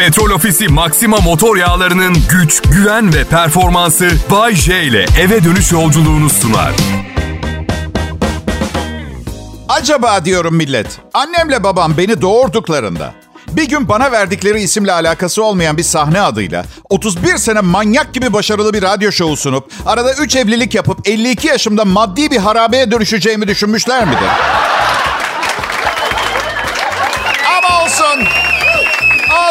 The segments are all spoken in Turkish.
Petrol Ofisi Maxima motor yağlarının güç, güven ve performansı Bay J ile eve dönüş yolculuğunu sunar. Acaba diyorum millet, annemle babam beni doğurduklarında bir gün bana verdikleri isimle alakası olmayan bir sahne adıyla 31 sene manyak gibi başarılı bir radyo şovu sunup arada 3 evlilik yapıp 52 yaşımda maddi bir harabeye dönüşeceğimi düşünmüşler midir? Ama olsun.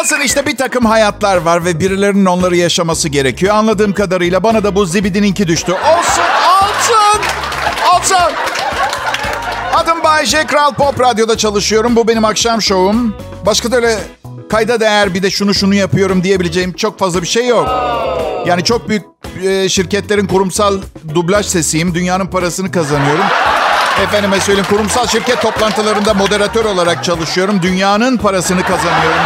Olsun işte bir takım hayatlar var ve birilerinin onları yaşaması gerekiyor. Anladığım kadarıyla bana da bu zibidininki düştü. Olsun, olsun, olsun. Adım Bayece, Kral Pop Radyo'da çalışıyorum. Bu benim akşam şovum. Başka da öyle kayda değer bir de şunu şunu yapıyorum diyebileceğim çok fazla bir şey yok. Yani çok büyük e, şirketlerin kurumsal dublaj sesiyim. Dünyanın parasını kazanıyorum. Efendime söyleyeyim kurumsal şirket toplantılarında moderatör olarak çalışıyorum. Dünyanın parasını kazanıyorum.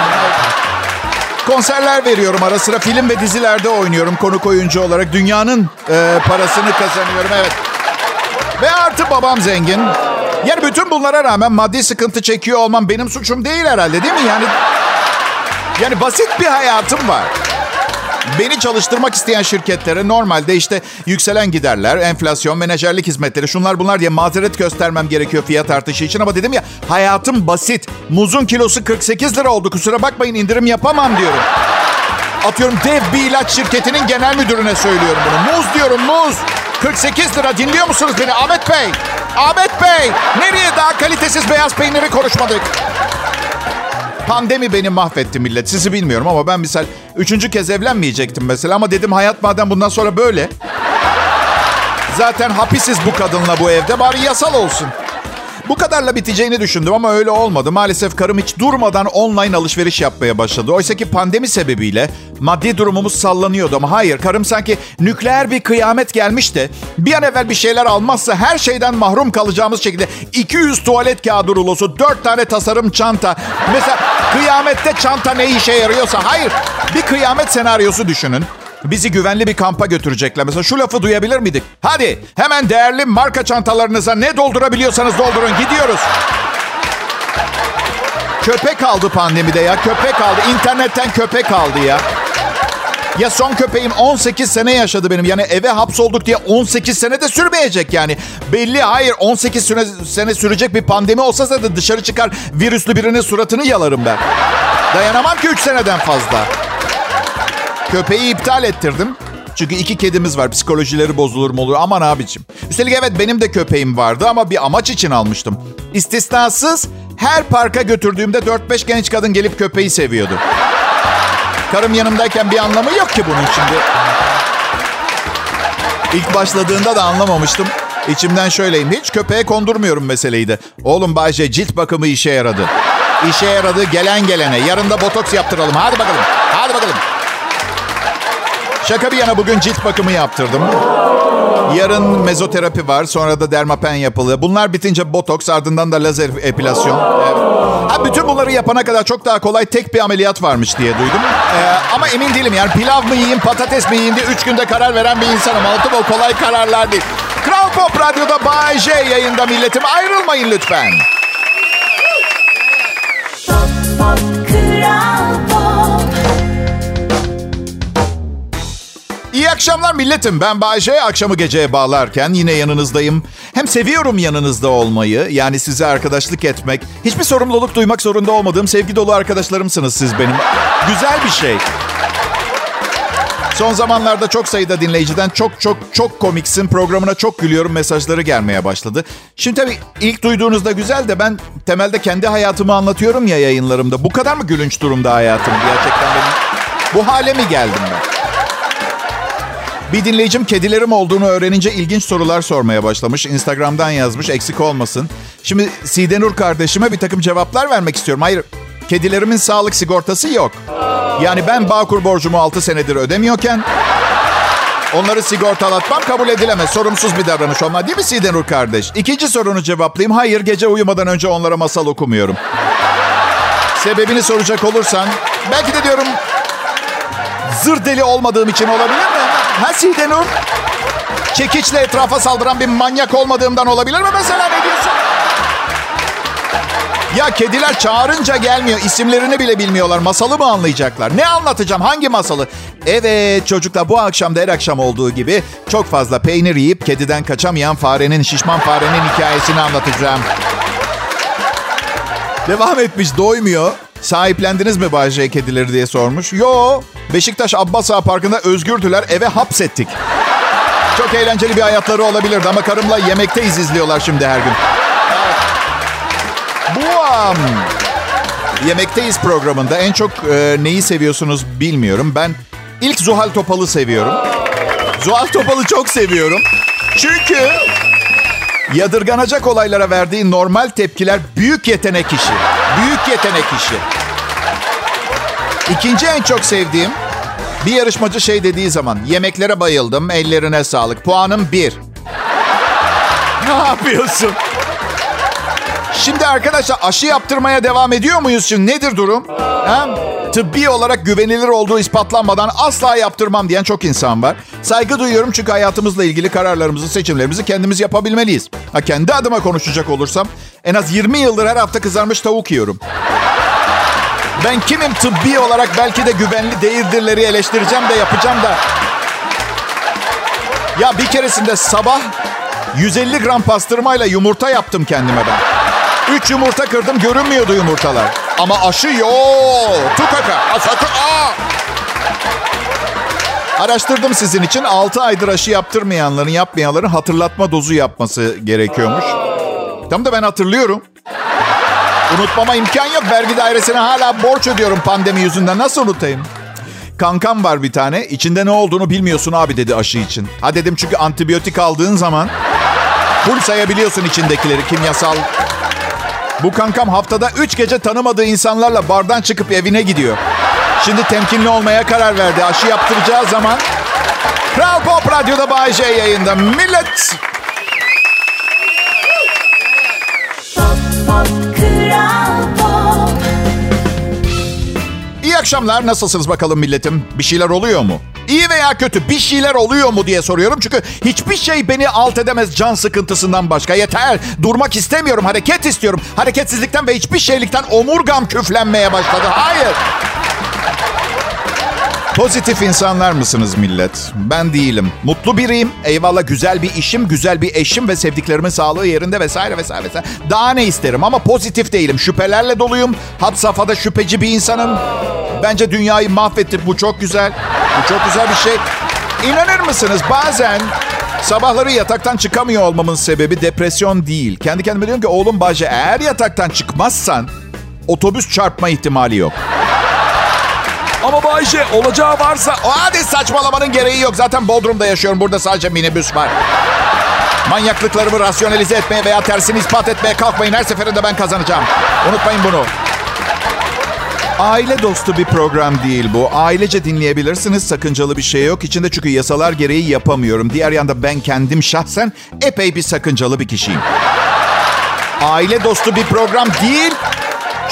Konserler veriyorum ara sıra film ve dizilerde oynuyorum konuk oyuncu olarak. Dünyanın e, parasını kazanıyorum evet. Ve artı babam zengin. Yani bütün bunlara rağmen maddi sıkıntı çekiyor olmam benim suçum değil herhalde değil mi? Yani yani basit bir hayatım var. Beni çalıştırmak isteyen şirketlere normalde işte yükselen giderler, enflasyon, menajerlik hizmetleri şunlar bunlar diye mazeret göstermem gerekiyor fiyat artışı için. Ama dedim ya hayatım basit. Muzun kilosu 48 lira oldu kusura bakmayın indirim yapamam diyorum. Atıyorum dev bir ilaç şirketinin genel müdürüne söylüyorum bunu. Muz diyorum muz. 48 lira dinliyor musunuz beni Ahmet Bey? Ahmet Bey nereye daha kalitesiz beyaz peyniri konuşmadık? Pandemi beni mahvetti millet. Sizi bilmiyorum ama ben misal üçüncü kez evlenmeyecektim mesela. Ama dedim hayat madem bundan sonra böyle. Zaten hapisiz bu kadınla bu evde. Bari yasal olsun. Bu kadarla biteceğini düşündüm ama öyle olmadı. Maalesef karım hiç durmadan online alışveriş yapmaya başladı. Oysa ki pandemi sebebiyle maddi durumumuz sallanıyordu. Ama hayır karım sanki nükleer bir kıyamet gelmiş de bir an evvel bir şeyler almazsa her şeyden mahrum kalacağımız şekilde 200 tuvalet kağıdı rulosu, 4 tane tasarım çanta. Mesela kıyamette çanta ne işe yarıyorsa hayır bir kıyamet senaryosu düşünün. Bizi güvenli bir kampa götürecekler. Mesela şu lafı duyabilir miydik? Hadi hemen değerli marka çantalarınıza ne doldurabiliyorsanız doldurun. Gidiyoruz. Köpek aldı pandemide ya. Köpek aldı. İnternetten köpek aldı ya. Ya son köpeğim 18 sene yaşadı benim. Yani eve hapsolduk diye 18 sene de sürmeyecek yani. Belli hayır 18 sene, sene sürecek bir pandemi olsa da dışarı çıkar virüslü birinin suratını yalarım ben. Dayanamam ki 3 seneden fazla. Köpeği iptal ettirdim. Çünkü iki kedimiz var. Psikolojileri bozulur mu olur? Aman abicim. Üstelik evet benim de köpeğim vardı ama bir amaç için almıştım. İstisnasız her parka götürdüğümde 4-5 genç kadın gelip köpeği seviyordu. Karım yanımdayken bir anlamı yok ki bunun şimdi. İlk başladığında da anlamamıştım. İçimden şöyleyim. Hiç köpeğe kondurmuyorum meseleyi de. Oğlum Bayce cilt bakımı işe yaradı. İşe yaradı gelen gelene. Yarın da botoks yaptıralım. Hadi bakalım. Hadi bakalım. Şaka bir yana bugün cilt bakımı yaptırdım. Yarın mezoterapi var. Sonra da dermapen yapılı. Bunlar bitince botoks ardından da lazer epilasyon. Evet. Ha, bütün bunları yapana kadar çok daha kolay tek bir ameliyat varmış diye duydum. Ee, ama emin değilim yani pilav mı yiyeyim patates mi yiyeyim diye üç günde karar veren bir insanım. Anlatım o kolay kararlar değil. Kral Pop Radyo'da Bay J yayında milletim. Ayrılmayın lütfen. Pop, pop, Kral İyi akşamlar milletim. Ben Bayce. Akşamı geceye bağlarken yine yanınızdayım. Hem seviyorum yanınızda olmayı. Yani size arkadaşlık etmek. Hiçbir sorumluluk duymak zorunda olmadığım sevgi dolu arkadaşlarımsınız siz benim. Güzel bir şey. Son zamanlarda çok sayıda dinleyiciden çok çok çok komiksin programına çok gülüyorum mesajları gelmeye başladı. Şimdi tabii ilk duyduğunuzda güzel de ben temelde kendi hayatımı anlatıyorum ya yayınlarımda. Bu kadar mı gülünç durumda hayatım gerçekten benim? Bu hale mi geldim ben? Bir dinleyicim kedilerim olduğunu öğrenince ilginç sorular sormaya başlamış. Instagram'dan yazmış eksik olmasın. Şimdi Sidenur kardeşime bir takım cevaplar vermek istiyorum. Hayır kedilerimin sağlık sigortası yok. Yani ben Bağkur borcumu 6 senedir ödemiyorken onları sigortalatmam kabul edilemez. Sorumsuz bir davranış olma değil mi Sidenur kardeş? İkinci sorunu cevaplayayım. Hayır gece uyumadan önce onlara masal okumuyorum. Sebebini soracak olursan belki de diyorum zır deli olmadığım için olabilir mi? Ha Sidenur? Çekiçle etrafa saldıran bir manyak olmadığımdan olabilir mi mesela ne diyorsun? Ya kediler çağırınca gelmiyor. İsimlerini bile bilmiyorlar. Masalı mı anlayacaklar? Ne anlatacağım? Hangi masalı? Evet çocuklar bu akşam da her akşam olduğu gibi çok fazla peynir yiyip kediden kaçamayan farenin, şişman farenin hikayesini anlatacağım. Devam etmiş doymuyor. Sahiplendiniz mi Bayce kedileri diye sormuş. Yo Beşiktaş Abbas Ağa Parkı'nda özgürdüler eve hapsettik. Çok eğlenceli bir hayatları olabilirdi ama karımla yemekteyiz izliyorlar şimdi her gün. Bu um, Yemekteyiz programında en çok e, neyi seviyorsunuz bilmiyorum. Ben ilk Zuhal Topal'ı seviyorum. Zuhal Topal'ı çok seviyorum. Çünkü yadırganacak olaylara verdiği normal tepkiler büyük yetenek işi. Büyük yetenek işi. İkinci en çok sevdiğim bir yarışmacı şey dediği zaman yemeklere bayıldım, ellerine sağlık. Puanım bir. Ne yapıyorsun? Şimdi arkadaşlar aşı yaptırmaya devam ediyor muyuz şimdi? Nedir durum? Ha? Tıbbi olarak güvenilir olduğu ispatlanmadan asla yaptırmam diyen çok insan var. Saygı duyuyorum çünkü hayatımızla ilgili kararlarımızı, seçimlerimizi kendimiz yapabilmeliyiz. Ha kendi adıma konuşacak olursam en az 20 yıldır her hafta kızarmış tavuk yiyorum. Ben kimim tıbbi olarak belki de güvenli değildirleri eleştireceğim de yapacağım da. Ya bir keresinde sabah 150 gram pastırmayla yumurta yaptım kendime ben. 3 yumurta kırdım görünmüyordu yumurtalar. Ama aşı yok. Tukaka. Sakın. Aa! Araştırdım sizin için. 6 aydır aşı yaptırmayanların, yapmayanların hatırlatma dozu yapması gerekiyormuş. Tam da ben hatırlıyorum. Unutmama imkan yok. Vergi dairesine hala borç ödüyorum pandemi yüzünden. Nasıl unutayım? Kankam var bir tane. İçinde ne olduğunu bilmiyorsun abi dedi aşı için. Ha dedim çünkü antibiyotik aldığın zaman full sayabiliyorsun içindekileri kimyasal. Bu kankam haftada 3 gece tanımadığı insanlarla bardan çıkıp evine gidiyor. Şimdi temkinli olmaya karar verdi. Aşı yaptıracağı zaman Kral Pop Radyo'da Bay J yayında. Millet akşamlar. Nasılsınız bakalım milletim? Bir şeyler oluyor mu? İyi veya kötü bir şeyler oluyor mu diye soruyorum. Çünkü hiçbir şey beni alt edemez can sıkıntısından başka. Yeter. Durmak istemiyorum. Hareket istiyorum. Hareketsizlikten ve hiçbir şeylikten omurgam küflenmeye başladı. Hayır. Pozitif insanlar mısınız millet? Ben değilim. Mutlu biriyim. Eyvallah güzel bir işim, güzel bir eşim ve sevdiklerimin sağlığı yerinde vesaire vesaire vesaire. Daha ne isterim ama pozitif değilim. Şüphelerle doluyum. Had safhada şüpheci bir insanım. Bence dünyayı mahvettim. Bu çok güzel. Bu çok güzel bir şey. İnanır mısınız bazen sabahları yataktan çıkamıyor olmamın sebebi depresyon değil. Kendi kendime diyorum ki oğlum Bahçe eğer yataktan çıkmazsan otobüs çarpma ihtimali yok. Ama Bayşe olacağı varsa... Hadi saçmalamanın gereği yok. Zaten Bodrum'da yaşıyorum. Burada sadece minibüs var. Manyaklıklarımı rasyonelize etmeye veya tersini ispat etmeye kalkmayın. Her seferinde ben kazanacağım. Unutmayın bunu. Aile dostu bir program değil bu. Ailece dinleyebilirsiniz. Sakıncalı bir şey yok. İçinde çünkü yasalar gereği yapamıyorum. Diğer yanda ben kendim şahsen epey bir sakıncalı bir kişiyim. Aile dostu bir program değil.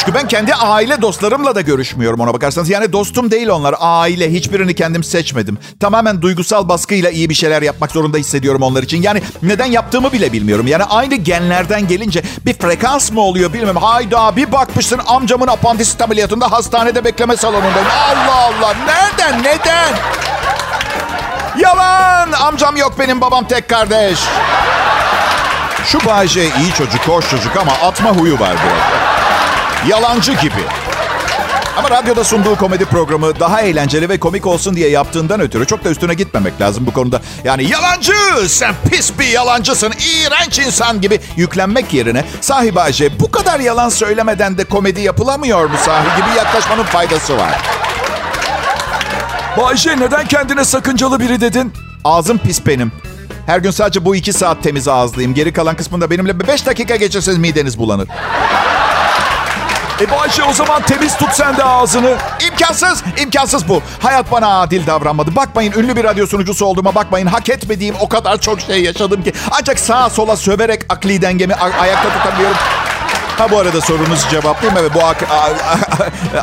Çünkü ben kendi aile dostlarımla da görüşmüyorum ona bakarsanız. Yani dostum değil onlar. Aile. Hiçbirini kendim seçmedim. Tamamen duygusal baskıyla iyi bir şeyler yapmak zorunda hissediyorum onlar için. Yani neden yaptığımı bile bilmiyorum. Yani aynı genlerden gelince bir frekans mı oluyor bilmiyorum. Hayda bir bakmışsın amcamın apandisit ameliyatında hastanede bekleme salonundayım. Allah Allah. Nereden? Neden? Yalan. Amcam yok benim babam tek kardeş. Şu Bayce iyi çocuk, hoş çocuk ama atma huyu var biraz. Yalancı gibi. Ama radyoda sunduğu komedi programı daha eğlenceli ve komik olsun diye yaptığından ötürü çok da üstüne gitmemek lazım bu konuda. Yani yalancı, sen pis bir yalancısın, iğrenç insan gibi yüklenmek yerine sahibi Ayşe bu kadar yalan söylemeden de komedi yapılamıyor mu sahi gibi yaklaşmanın faydası var. Bayşe neden kendine sakıncalı biri dedin? Ağzım pis benim. Her gün sadece bu iki saat temiz ağızlıyım. Geri kalan kısmında benimle beş dakika geçirseniz mideniz bulanır. E Bayşe o zaman temiz tut sen de ağzını. İmkansız, imkansız bu. Hayat bana adil davranmadı. Bakmayın ünlü bir radyo sunucusu olduğuma bakmayın. Hak etmediğim o kadar çok şey yaşadım ki. Ancak sağa sola söverek akli dengemi ayakta tutabiliyorum. Ha bu arada sorunuzu cevaplayayım. Evet bu ak-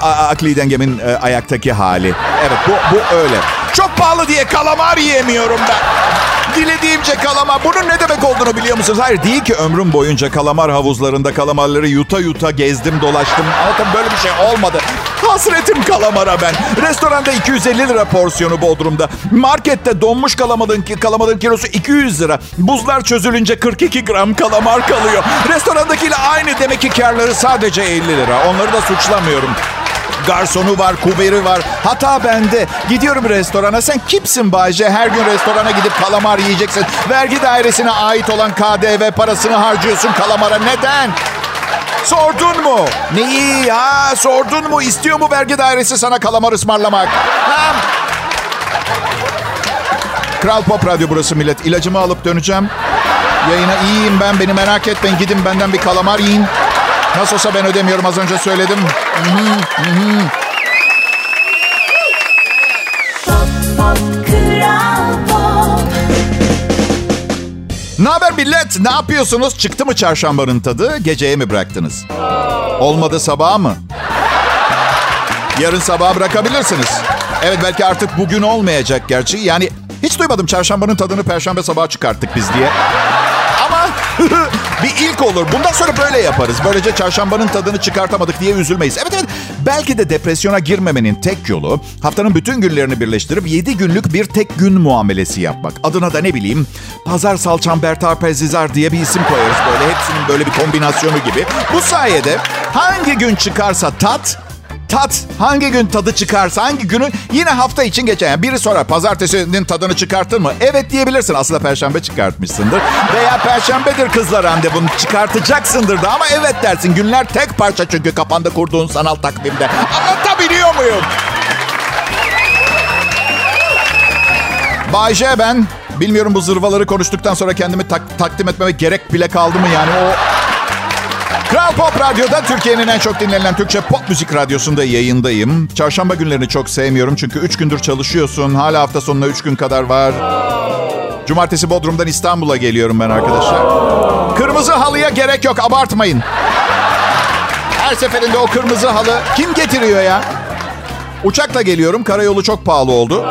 akli dengemin e, ayaktaki hali. Evet bu, bu öyle. Çok pahalı diye kalamar yiyemiyorum ben. Dilediğimce kalamar. Bunun ne demek olduğunu biliyor musunuz? Hayır değil ki ömrüm boyunca kalamar havuzlarında kalamarları yuta yuta gezdim dolaştım. Ama tabii böyle bir şey olmadı. Hasretim kalamara ben. Restoranda 250 lira porsiyonu Bodrum'da. Markette donmuş kalamarın, kalamarın kilosu 200 lira. Buzlar çözülünce 42 gram kalamar kalıyor. Restorandakiyle aynı demek ki karları sadece 50 lira. Onları da suçlamıyorum. Garsonu var, kuberi var. Hata bende. Gidiyorum restorana. Sen kimsin Bayce? Her gün restorana gidip kalamar yiyeceksin. Vergi dairesine ait olan KDV parasını harcıyorsun kalamara. Neden? Sordun mu? Neyi ya? Sordun mu? İstiyor mu vergi dairesi sana kalamar ısmarlamak? Ha? Kral Pop Radyo burası millet. İlacımı alıp döneceğim. Yayına iyiyim ben. Beni merak etmeyin. Gidin benden bir kalamar yiyin. Nasıl ben ödemiyorum az önce söyledim. Ne haber millet? Ne yapıyorsunuz? Çıktı mı çarşambanın tadı? Geceye mi bıraktınız? Olmadı sabaha mı? Yarın sabaha bırakabilirsiniz. Evet belki artık bugün olmayacak gerçi. Yani hiç duymadım çarşambanın tadını perşembe sabaha çıkarttık biz diye. Ama bir ilk olur. Bundan sonra böyle yaparız. Böylece çarşambanın tadını çıkartamadık diye üzülmeyiz. Evet evet. Belki de depresyona girmemenin tek yolu haftanın bütün günlerini birleştirip 7 günlük bir tek gün muamelesi yapmak. Adına da ne bileyim pazar salçam bertar pezizar diye bir isim koyarız böyle. Hepsinin böyle bir kombinasyonu gibi. Bu sayede hangi gün çıkarsa tat tat hangi gün tadı çıkarsa hangi günü yine hafta için geçer. Yani biri sorar pazartesinin tadını çıkarttın mı? Evet diyebilirsin. Aslında perşembe çıkartmışsındır. Veya perşembedir kızlar randevun çıkartacaksındır da ama evet dersin. Günler tek parça çünkü kafanda kurduğun sanal takvimde. Anlatabiliyor muyum? Bayce ben. Bilmiyorum bu zırvaları konuştuktan sonra kendimi tak- takdim etmeme gerek bile kaldı mı yani o... Kral Pop Radyo'da Türkiye'nin en çok dinlenen Türkçe pop müzik radyosunda yayındayım. Çarşamba günlerini çok sevmiyorum çünkü 3 gündür çalışıyorsun. Hala hafta sonuna 3 gün kadar var. Cumartesi Bodrum'dan İstanbul'a geliyorum ben arkadaşlar. Kırmızı halıya gerek yok abartmayın. Her seferinde o kırmızı halı kim getiriyor ya? Uçakla geliyorum. Karayolu çok pahalı oldu.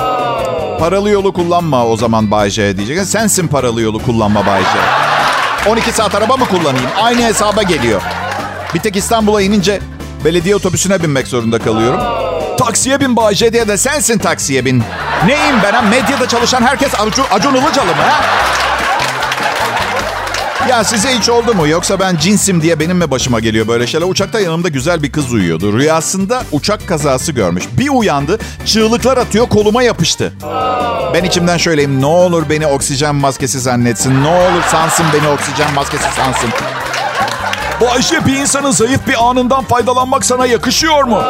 Paralı yolu kullanma o zaman Bayce diyecek. Sensin paralı yolu kullanma Bayce. 12 saat araba mı kullanayım? Aynı hesaba geliyor. Bir tek İstanbul'a inince belediye otobüsüne binmek zorunda kalıyorum. Taksiye bin Bayce diye de sensin taksiye bin. Neyim ben ha? Medyada çalışan herkes Acun, Acun Ilıcalı mı ha? Ya size hiç oldu mu? Yoksa ben cinsim diye benim mi başıma geliyor böyle şeyler? Uçakta yanımda güzel bir kız uyuyordu. Rüyasında uçak kazası görmüş. Bir uyandı, çığlıklar atıyor, koluma yapıştı. Ben içimden şöyleyim. Ne olur beni oksijen maskesi zannetsin. Ne olur sansın beni oksijen maskesi sansın. Bu Ayşe bir insanın zayıf bir anından faydalanmak sana yakışıyor mu?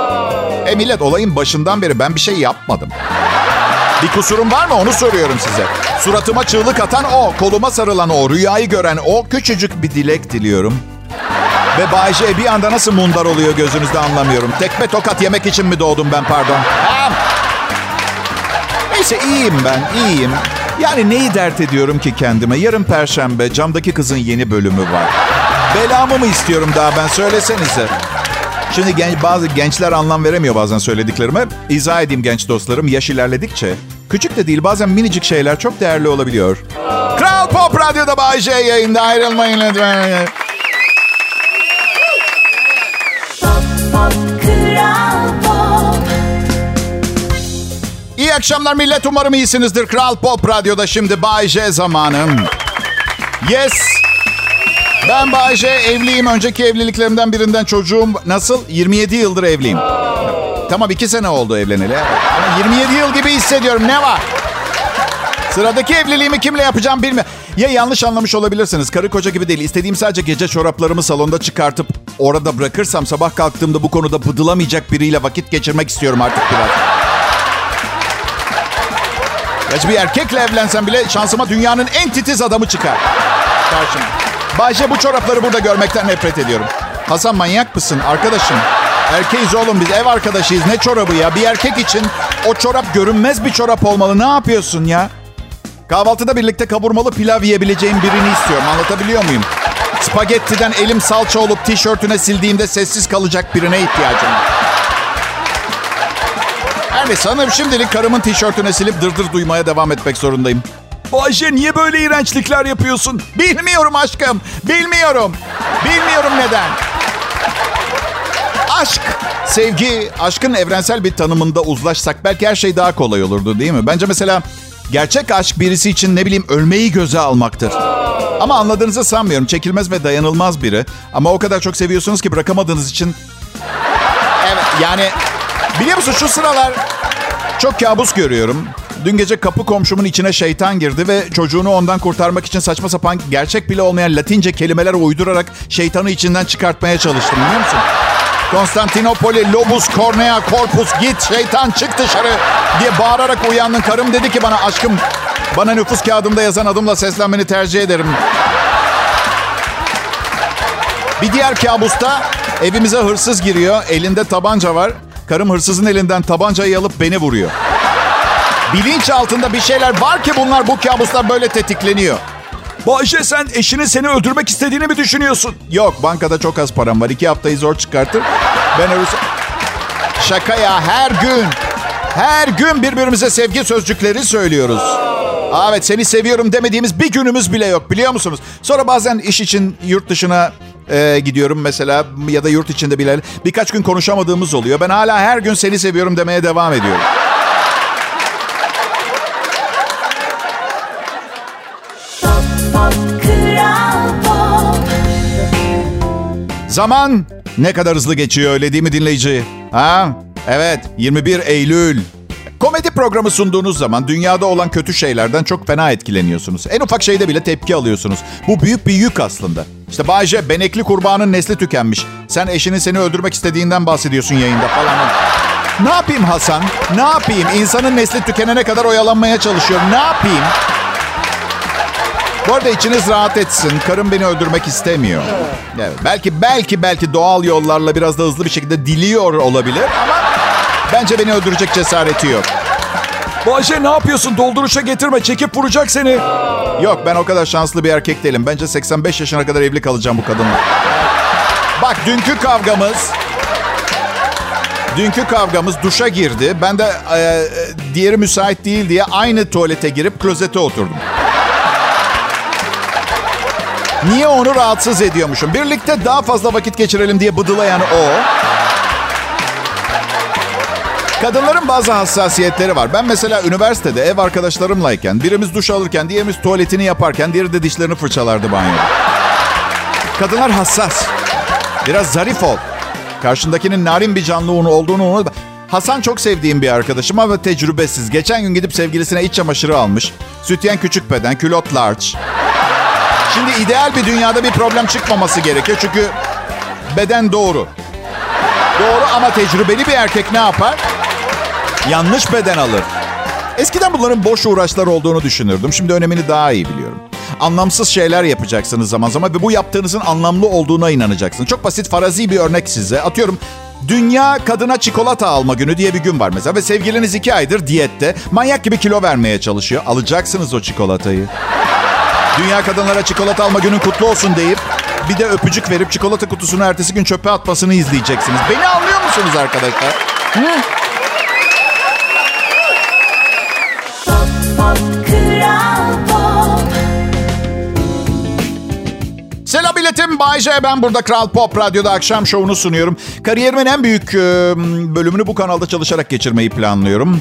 E millet olayın başından beri ben bir şey yapmadım. Bir kusurum var mı onu soruyorum size. Suratıma çığlık atan o, koluma sarılan o, rüyayı gören o, küçücük bir dilek diliyorum. Ve Bayce bir anda nasıl mundar oluyor gözünüzde anlamıyorum. Tekme tokat yemek için mi doğdum ben pardon? Ha? Neyse iyiyim ben, iyiyim. Yani neyi dert ediyorum ki kendime? Yarın perşembe camdaki kızın yeni bölümü var. Belamı mı istiyorum daha ben söylesenize. Şimdi genç, bazı gençler anlam veremiyor bazen söylediklerime. İzah edeyim genç dostlarım. Yaş ilerledikçe küçük de değil bazen minicik şeyler çok değerli olabiliyor. Kral Pop Radyo'da Bay J yayında ayrılmayın lütfen. Kral Pop İyi akşamlar millet. Umarım iyisinizdir. Kral Pop Radyo'da şimdi Bay J zamanım. Yes. Ben Bay J evliyim. Önceki evliliklerimden birinden çocuğum nasıl? 27 yıldır evliyim. Tamam iki sene oldu evleneli. Ama 27 yıl gibi hissediyorum. Ne var? Sıradaki evliliğimi kimle yapacağım bilmiyorum. Ya yanlış anlamış olabilirsiniz. Karı koca gibi değil. İstediğim sadece gece çoraplarımı salonda çıkartıp orada bırakırsam sabah kalktığımda bu konuda bıdılamayacak biriyle vakit geçirmek istiyorum artık biraz. Gerçi bir erkekle evlensem bile şansıma dünyanın en titiz adamı çıkar. Karşıma. Bayce bu çorapları burada görmekten nefret ediyorum. Hasan manyak mısın arkadaşım? Erkeğiz oğlum biz ev arkadaşıyız. Ne çorabı ya? Bir erkek için o çorap görünmez bir çorap olmalı. Ne yapıyorsun ya? Kahvaltıda birlikte kavurmalı pilav yiyebileceğim birini istiyorum. Anlatabiliyor muyum? Spagettiden elim salça olup tişörtüne sildiğimde sessiz kalacak birine ihtiyacım var. Yani sanırım şimdilik karımın tişörtüne silip dırdır duymaya devam etmek zorundayım. Ayşe niye böyle iğrençlikler yapıyorsun? Bilmiyorum aşkım. Bilmiyorum. Bilmiyorum neden. Aşk, sevgi, aşkın evrensel bir tanımında uzlaşsak belki her şey daha kolay olurdu değil mi? Bence mesela gerçek aşk birisi için ne bileyim ölmeyi göze almaktır. Ama anladığınızı sanmıyorum. Çekilmez ve dayanılmaz biri. Ama o kadar çok seviyorsunuz ki bırakamadığınız için... Evet yani biliyor musun şu sıralar çok kabus görüyorum. Dün gece kapı komşumun içine şeytan girdi ve çocuğunu ondan kurtarmak için saçma sapan gerçek bile olmayan latince kelimeler uydurarak şeytanı içinden çıkartmaya çalıştım biliyor musun? Konstantinopoli, Lobus, Cornea, Corpus, git şeytan çık dışarı diye bağırarak uyandın. Karım dedi ki bana aşkım bana nüfus kağıdımda yazan adımla seslenmeni tercih ederim. Bir diğer kabusta evimize hırsız giriyor. Elinde tabanca var. Karım hırsızın elinden tabancayı alıp beni vuruyor. Bilinç altında bir şeyler var ki bunlar bu kabuslar böyle tetikleniyor. Bayşe sen eşinin seni öldürmek istediğini mi düşünüyorsun? Yok bankada çok az param var. İki haftayı zor çıkartır. Ben öyle... Şaka ya her gün. Her gün birbirimize sevgi sözcükleri söylüyoruz. Evet seni seviyorum demediğimiz bir günümüz bile yok biliyor musunuz? Sonra bazen iş için yurt dışına e, gidiyorum mesela ya da yurt içinde bile birkaç gün konuşamadığımız oluyor. Ben hala her gün seni seviyorum demeye devam ediyorum. Zaman ne kadar hızlı geçiyor öyle değil mi dinleyici? Ha? Evet 21 Eylül. Komedi programı sunduğunuz zaman dünyada olan kötü şeylerden çok fena etkileniyorsunuz. En ufak şeyde bile tepki alıyorsunuz. Bu büyük bir yük aslında. İşte Bayce benekli kurbanın nesli tükenmiş. Sen eşinin seni öldürmek istediğinden bahsediyorsun yayında falan. Ne yapayım Hasan? Ne yapayım? İnsanın nesli tükenene kadar oyalanmaya çalışıyorum. Ne yapayım? Bu arada içiniz rahat etsin. Karım beni öldürmek istemiyor. Evet, belki belki belki doğal yollarla biraz da hızlı bir şekilde diliyor olabilir ama bence beni öldürecek cesareti yok. Bayşe ne yapıyorsun? Dolduruşa getirme. Çekip vuracak seni. Yok ben o kadar şanslı bir erkek değilim. Bence 85 yaşına kadar evli kalacağım bu kadınla. Bak dünkü kavgamız Dünkü kavgamız duşa girdi. Ben de e, e, diğeri müsait değil diye aynı tuvalete girip klozete oturdum. Niye onu rahatsız ediyormuşum? Birlikte daha fazla vakit geçirelim diye bıdılayan o. Kadınların bazı hassasiyetleri var. Ben mesela üniversitede ev arkadaşlarımlayken birimiz duş alırken, diğerimiz tuvaletini yaparken, diğeri de dişlerini fırçalardı banyoda. Kadınlar hassas. Biraz zarif ol. Karşındakinin narin bir canlı olduğunu unutma. Hasan çok sevdiğim bir arkadaşım ama tecrübesiz. Geçen gün gidip sevgilisine iç çamaşırı almış. Sütyen küçük beden, külot large. Şimdi ideal bir dünyada bir problem çıkmaması gerekiyor. Çünkü beden doğru. Doğru ama tecrübeli bir erkek ne yapar? Yanlış beden alır. Eskiden bunların boş uğraşlar olduğunu düşünürdüm. Şimdi önemini daha iyi biliyorum. Anlamsız şeyler yapacaksınız zaman zaman ve bu yaptığınızın anlamlı olduğuna inanacaksınız. Çok basit farazi bir örnek size. Atıyorum Dünya Kadına Çikolata Alma Günü diye bir gün var mesela ve sevgiliniz iki aydır diyette manyak gibi kilo vermeye çalışıyor. Alacaksınız o çikolatayı. Dünya Kadınlara Çikolata Alma Günün kutlu olsun deyip bir de öpücük verip çikolata kutusunu ertesi gün çöpe atmasını izleyeceksiniz. Beni anlıyor musunuz arkadaşlar? Pop, pop. Selam milletim. Bay J. Ben burada Kral Pop Radyo'da akşam şovunu sunuyorum. Kariyerimin en büyük e, bölümünü bu kanalda çalışarak geçirmeyi planlıyorum.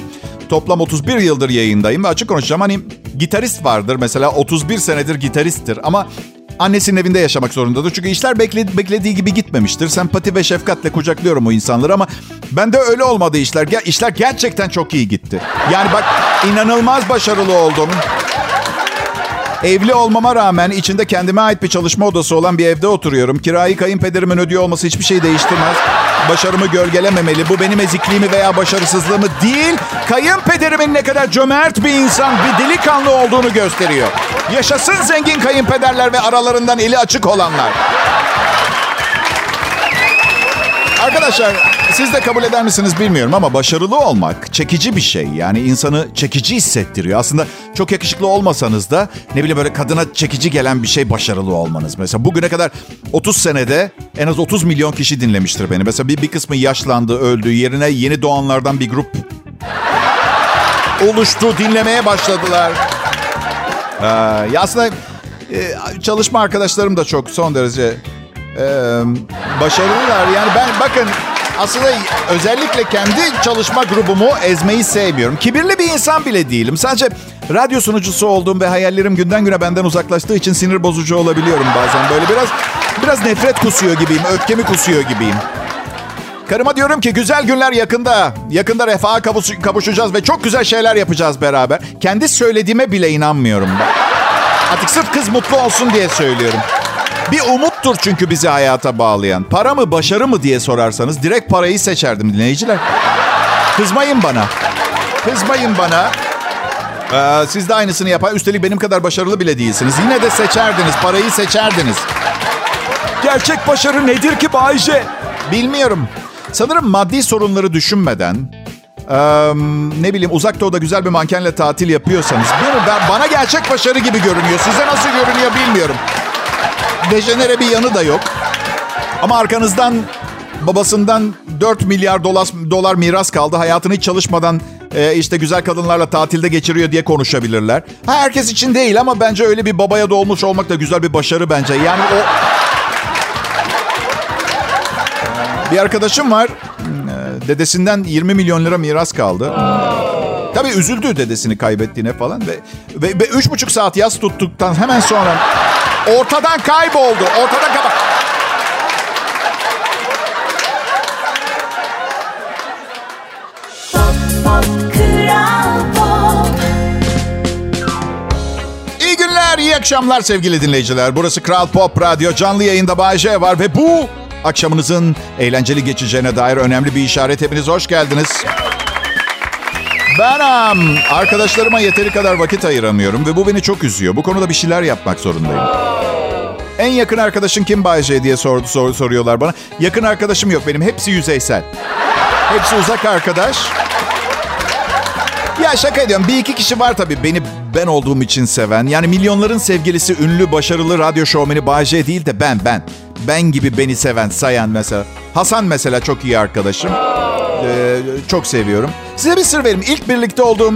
Toplam 31 yıldır yayındayım ve açık konuşacağım. Hani gitarist vardır mesela 31 senedir gitaristtir ama annesinin evinde yaşamak zorundadır. Çünkü işler bekledi, beklediği gibi gitmemiştir. Sempati ve şefkatle kucaklıyorum o insanları ama bende öyle olmadı işler. İşler gerçekten çok iyi gitti. Yani bak inanılmaz başarılı oldum. Evli olmama rağmen içinde kendime ait bir çalışma odası olan bir evde oturuyorum. Kirayı kayınpederimin ödüyor olması hiçbir şey değiştirmez. Başarımı gölgelememeli. Bu benim ezikliğimi veya başarısızlığımı değil, kayınpederimin ne kadar cömert bir insan, bir delikanlı olduğunu gösteriyor. Yaşasın zengin kayınpederler ve aralarından eli açık olanlar. Arkadaşlar siz de kabul eder misiniz bilmiyorum ama başarılı olmak çekici bir şey. Yani insanı çekici hissettiriyor. Aslında çok yakışıklı olmasanız da ne bileyim böyle kadına çekici gelen bir şey başarılı olmanız. Mesela bugüne kadar 30 senede en az 30 milyon kişi dinlemiştir beni. Mesela bir, bir kısmı yaşlandı, öldü. Yerine yeni doğanlardan bir grup oluştu, dinlemeye başladılar. Ee, ya aslında e, çalışma arkadaşlarım da çok son derece e, başarılılar. Yani ben bakın aslında özellikle kendi çalışma grubumu ezmeyi sevmiyorum. Kibirli bir insan bile değilim. Sadece radyo sunucusu olduğum ve hayallerim günden güne benden uzaklaştığı için sinir bozucu olabiliyorum bazen. Böyle biraz biraz nefret kusuyor gibiyim, öfkemi kusuyor gibiyim. Karıma diyorum ki güzel günler yakında. Yakında refaha kavuş- kavuşacağız ve çok güzel şeyler yapacağız beraber. Kendi söylediğime bile inanmıyorum ben. Artık sırf kız mutlu olsun diye söylüyorum. Bir umuttur çünkü bizi hayata bağlayan. Para mı başarı mı diye sorarsanız direkt parayı seçerdim dinleyiciler. Kızmayın bana. Kızmayın bana. Ee, siz de aynısını yapar. Üstelik benim kadar başarılı bile değilsiniz. Yine de seçerdiniz. Parayı seçerdiniz. Gerçek başarı nedir ki Bayce? Bilmiyorum. Sanırım maddi sorunları düşünmeden eee, ne bileyim uzak doğuda güzel bir mankenle tatil yapıyorsanız bilmiyorum, ben, bana gerçek başarı gibi görünüyor. Size nasıl görünüyor bilmiyorum. Dejenere bir yanı da yok. Ama arkanızdan babasından 4 milyar dolar, dolar miras kaldı. Hayatını hiç çalışmadan e, işte güzel kadınlarla tatilde geçiriyor diye konuşabilirler. Ha, herkes için değil ama bence öyle bir babaya doğmuş olmak da güzel bir başarı bence. Yani o Bir arkadaşım var. Ee, Dedesinden 20 milyon lira miras kaldı. Tabii üzüldü dedesini kaybettiğine falan ve ve, ve üç buçuk saat yas tuttuktan hemen sonra ortadan kayboldu. Ortadan Pop İyi günler, iyi akşamlar sevgili dinleyiciler. Burası Kral Pop Radyo canlı yayında Bay J var ve bu akşamınızın eğlenceli geçeceğine dair önemli bir işaret. Hepiniz hoş geldiniz. Ben am, arkadaşlarıma yeteri kadar vakit ayıramıyorum ve bu beni çok üzüyor. Bu konuda bir şeyler yapmak zorundayım. En yakın arkadaşın kim Bay J diye sordu, sor, soruyorlar bana. Yakın arkadaşım yok benim. Hepsi yüzeysel. Hepsi uzak arkadaş. Ya şaka ediyorum. Bir iki kişi var tabii beni ben olduğum için seven. Yani milyonların sevgilisi ünlü, başarılı radyo şovmeni Bayce değil de ben, ben. Ben gibi beni seven, sayan mesela. Hasan mesela çok iyi arkadaşım. Ee, çok seviyorum. Size bir sır vereyim. İlk birlikte olduğum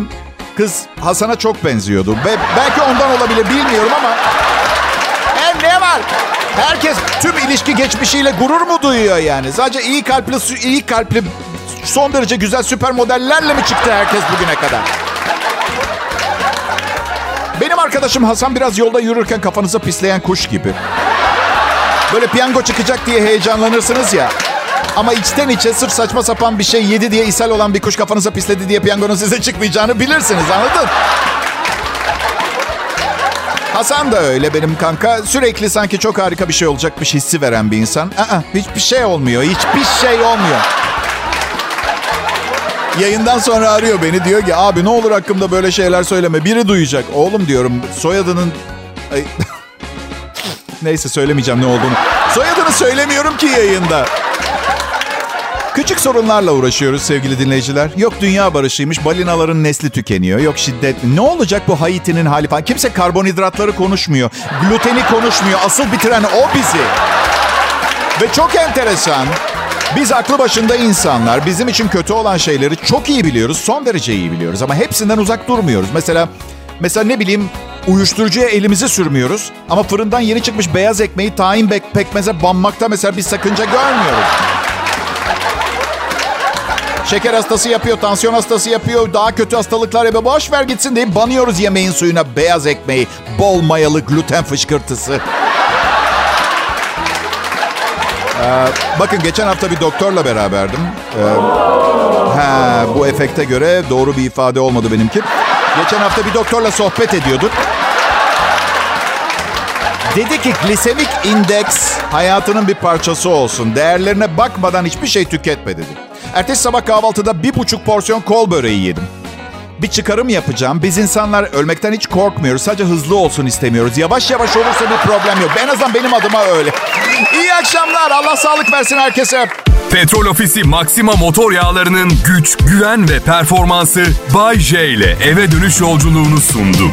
kız Hasan'a çok benziyordu. Ve belki ondan olabilir bilmiyorum ama... Her ne var? Herkes tüm ilişki geçmişiyle gurur mu duyuyor yani? Sadece iyi kalpli, iyi kalpli, son derece güzel süper modellerle mi çıktı herkes bugüne kadar? Benim arkadaşım Hasan biraz yolda yürürken kafanıza pisleyen kuş gibi. Böyle piyango çıkacak diye heyecanlanırsınız ya. Ama içten içe sırf saçma sapan bir şey yedi diye ishal olan bir kuş kafanıza pisledi diye piyangonun size çıkmayacağını bilirsiniz anladın? Hasan da öyle benim kanka. Sürekli sanki çok harika bir şey olacakmış hissi veren bir insan. Aa, hiçbir şey olmuyor. Hiçbir şey olmuyor. Yayından sonra arıyor beni. Diyor ki abi ne olur hakkımda böyle şeyler söyleme. Biri duyacak. Oğlum diyorum soyadının... Ay... Neyse söylemeyeceğim ne olduğunu. Soyadını söylemiyorum ki yayında. Küçük sorunlarla uğraşıyoruz sevgili dinleyiciler. Yok dünya barışıymış, balinaların nesli tükeniyor. Yok şiddet. Ne olacak bu Haiti'nin hali falan? Kimse karbonhidratları konuşmuyor. Gluteni konuşmuyor. Asıl bitiren o bizi. Ve çok enteresan. Biz aklı başında insanlar bizim için kötü olan şeyleri çok iyi biliyoruz. Son derece iyi biliyoruz ama hepsinden uzak durmuyoruz. Mesela mesela ne bileyim uyuşturucuya elimizi sürmüyoruz. Ama fırından yeni çıkmış beyaz ekmeği tahin bek pekmeze banmakta mesela bir sakınca görmüyoruz. Şeker hastası yapıyor, tansiyon hastası yapıyor, daha kötü hastalıklar yapıyor. Boş ver gitsin deyip banıyoruz yemeğin suyuna beyaz ekmeği, bol mayalı gluten fışkırtısı. Ee, bakın geçen hafta bir doktorla beraberdim. Ee, ha, bu efekte göre doğru bir ifade olmadı benimki. Geçen hafta bir doktorla sohbet ediyorduk. Dedi ki glisemik indeks hayatının bir parçası olsun. Değerlerine bakmadan hiçbir şey tüketme dedi. Ertesi sabah kahvaltıda bir buçuk porsiyon kol böreği yedim. Bir çıkarım yapacağım. Biz insanlar ölmekten hiç korkmuyoruz. Sadece hızlı olsun istemiyoruz. Yavaş yavaş olursa bir problem yok. En azından benim adıma öyle. İyi akşamlar. Allah sağlık versin herkese. Petrol Ofisi Maxima motor yağlarının güç, güven ve performansı Bay J ile eve dönüş yolculuğunu sundu.